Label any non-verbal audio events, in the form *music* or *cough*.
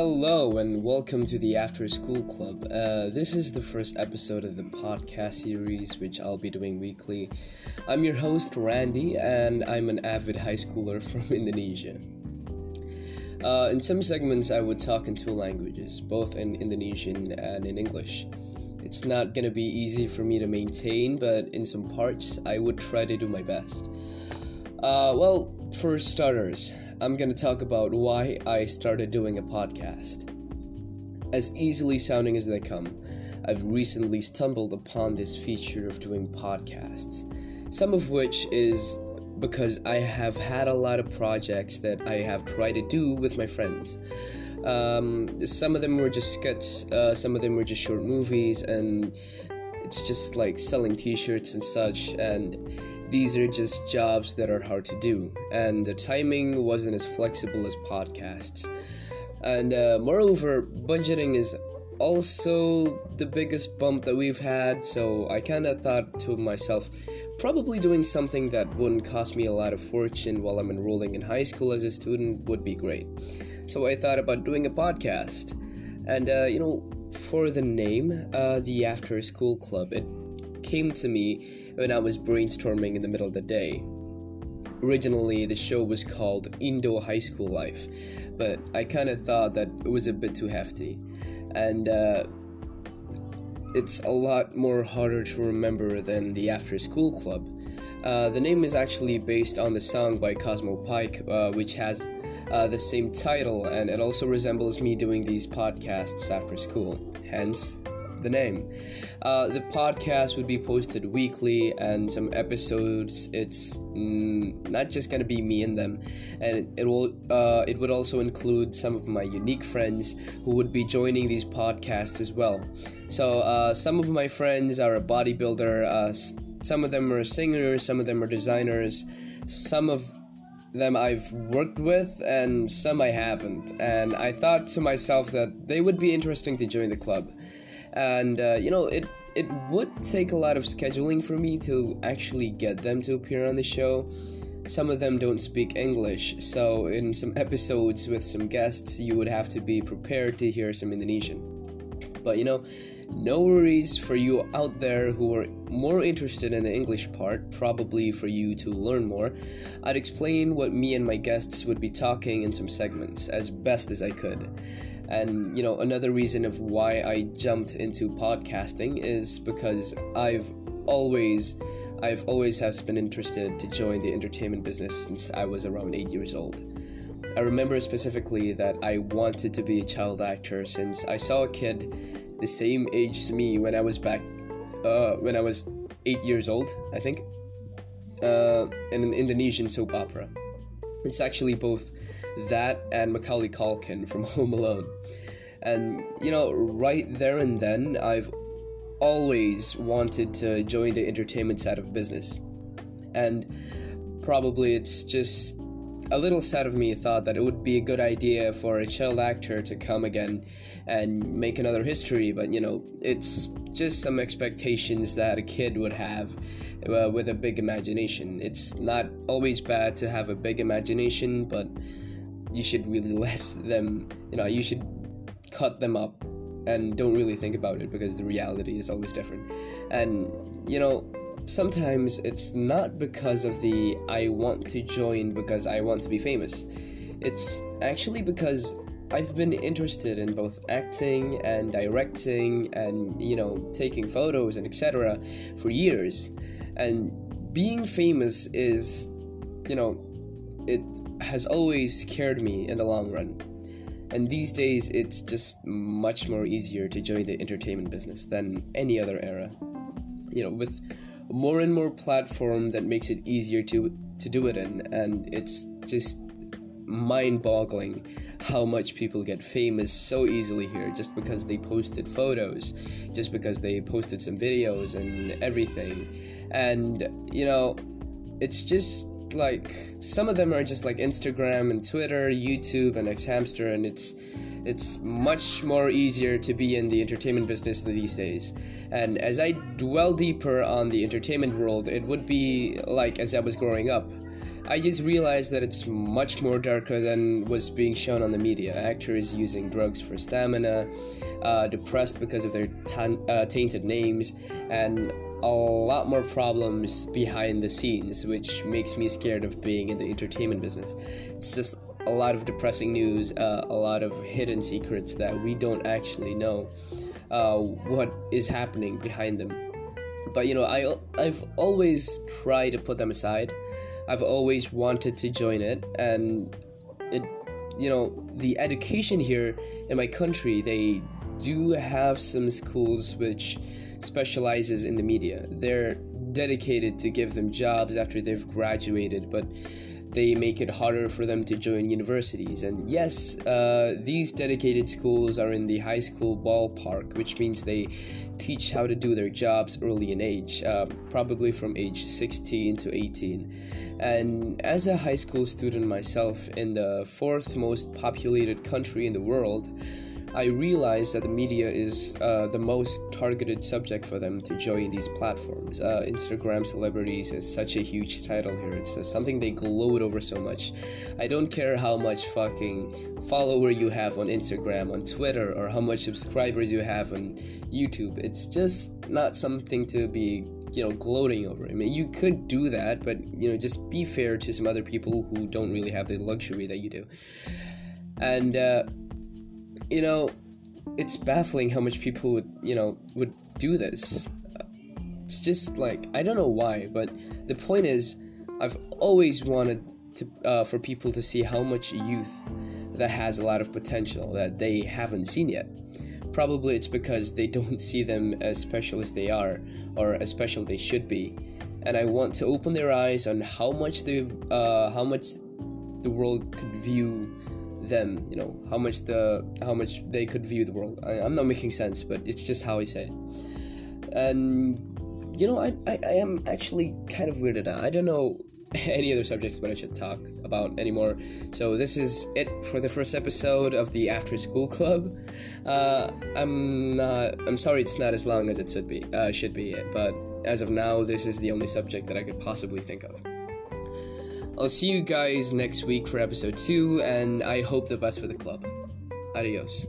Hello and welcome to the After School Club. Uh, this is the first episode of the podcast series, which I'll be doing weekly. I'm your host, Randy, and I'm an avid high schooler *laughs* from Indonesia. Uh, in some segments, I would talk in two languages, both in Indonesian and in English. It's not gonna be easy for me to maintain, but in some parts, I would try to do my best. Uh, well, for starters, I'm going to talk about why I started doing a podcast. As easily sounding as they come, I've recently stumbled upon this feature of doing podcasts, some of which is because I have had a lot of projects that I have tried to do with my friends. Um, some of them were just skits, uh, some of them were just short movies, and it's just like selling t shirts and such. And these are just jobs that are hard to do, and the timing wasn't as flexible as podcasts. And uh, moreover, budgeting is also the biggest bump that we've had, so I kind of thought to myself, probably doing something that wouldn't cost me a lot of fortune while I'm enrolling in high school as a student would be great. So I thought about doing a podcast. And, uh, you know, for the name, uh, the After School Club, it came to me when I was brainstorming in the middle of the day. Originally, the show was called Indo High School Life, but I kind of thought that it was a bit too hefty, and uh, it's a lot more harder to remember than the After School Club. Uh, the name is actually based on the song by Cosmo Pyke, uh, which has uh, the same title, and it also resembles me doing these podcasts after school. Hence, the name. Uh, the podcast would be posted weekly, and some episodes. It's not just gonna be me and them, and it will. Uh, it would also include some of my unique friends who would be joining these podcasts as well. So uh, some of my friends are a bodybuilder. Uh, some of them are singers. Some of them are designers. Some of them I've worked with and some I haven't. And I thought to myself that they would be interesting to join the club and uh, you know it it would take a lot of scheduling for me to actually get them to appear on the show some of them don't speak english so in some episodes with some guests you would have to be prepared to hear some indonesian but you know no worries for you out there who are more interested in the English part, probably for you to learn more. I'd explain what me and my guests would be talking in some segments as best as I could. And you know, another reason of why I jumped into podcasting is because I've always I've always has been interested to join the entertainment business since I was around 8 years old. I remember specifically that I wanted to be a child actor since I saw a kid the same age as me when I was back uh, when I was 8 years old, I think. Uh, in an Indonesian soap opera. It's actually both that and Macaulay Culkin from *laughs* Home Alone. And, you know, right there and then, I've always wanted to join the entertainment side of business. And probably it's just a little side of me thought that it would be a good idea for a child actor to come again and make another history, but you know, it's just some expectations that a kid would have uh, with a big imagination. It's not always bad to have a big imagination, but you should really *laughs* less them you know you should cut them up and don't really think about it because the reality is always different. And you know sometimes it's not because of the i want to join because i want to be famous. It's actually because I've been interested in both acting and directing and you know taking photos and etc for years. And being famous is you know it has always scared me in the long run. And these days, it's just much more easier to join the entertainment business than any other era. You know, with more and more platform that makes it easier to to do it in, and it's just mind-boggling how much people get famous so easily here just because they posted photos, just because they posted some videos and everything. And you know, it's just like some of them are just like Instagram and Twitter, YouTube and Xhamster, and it's it's much more easier to be in the entertainment business these days. And as I dwell deeper on the entertainment world, it would be like as I was growing up. I just realized that it's much more darker than was being shown on the media. Actors using drugs for stamina, uh, depressed because of their uh, tainted names, and a lot more problems behind the scenes, which makes me scared of being in the entertainment business. It's just a lot of depressing news, uh, a lot of hidden secrets that we don't actually know uh, what is happening behind them. But you know, I I've always tried to put them aside I've always wanted to join it, and it, you know, the education here in my country, they do have some schools which specializes in the media. They're dedicated to give them jobs after they've graduated, but they make it harder for them to join universities. And yes, uh, these dedicated schools are in the high school ballpark, which means they teach how to do their jobs early in age, uh, probably from age 16 to 18. And as a high school student myself in the fourth most populated country in the world, I realized that the media is uh, the most targeted subject for them to join these platforms. Uh, Instagram celebrities is such a huge title here. It's uh, something they gloat over so much. I don't care how much fucking follower you have on Instagram, on Twitter, or how much subscribers you have on YouTube. It's just not something to be you know gloating over i mean you could do that but you know just be fair to some other people who don't really have the luxury that you do and uh, you know, it's baffling how much people would, you know, would do this. It's just like I don't know why, but the point is, I've always wanted to uh, for people to see how much youth that has a lot of potential that they haven't seen yet. Probably it's because they don't see them as special as they are, or as special they should be. And I want to open their eyes on how much they, uh, how much the world could view them you know how much the how much they could view the world. I, am not making sense but it's just how i say it. And you know I, I, I am actually kind of weirded out. I don't know *laughs* any other subjects but i should talk about anymore. So this is it for the first episode of the after school club. Uh, i'm not i'm sorry it's not as long as it should be uh, should be but as of now this is the only subject that i could possibly think of I'll see you guys next week for episode 2, and I hope the best for the club. Adios.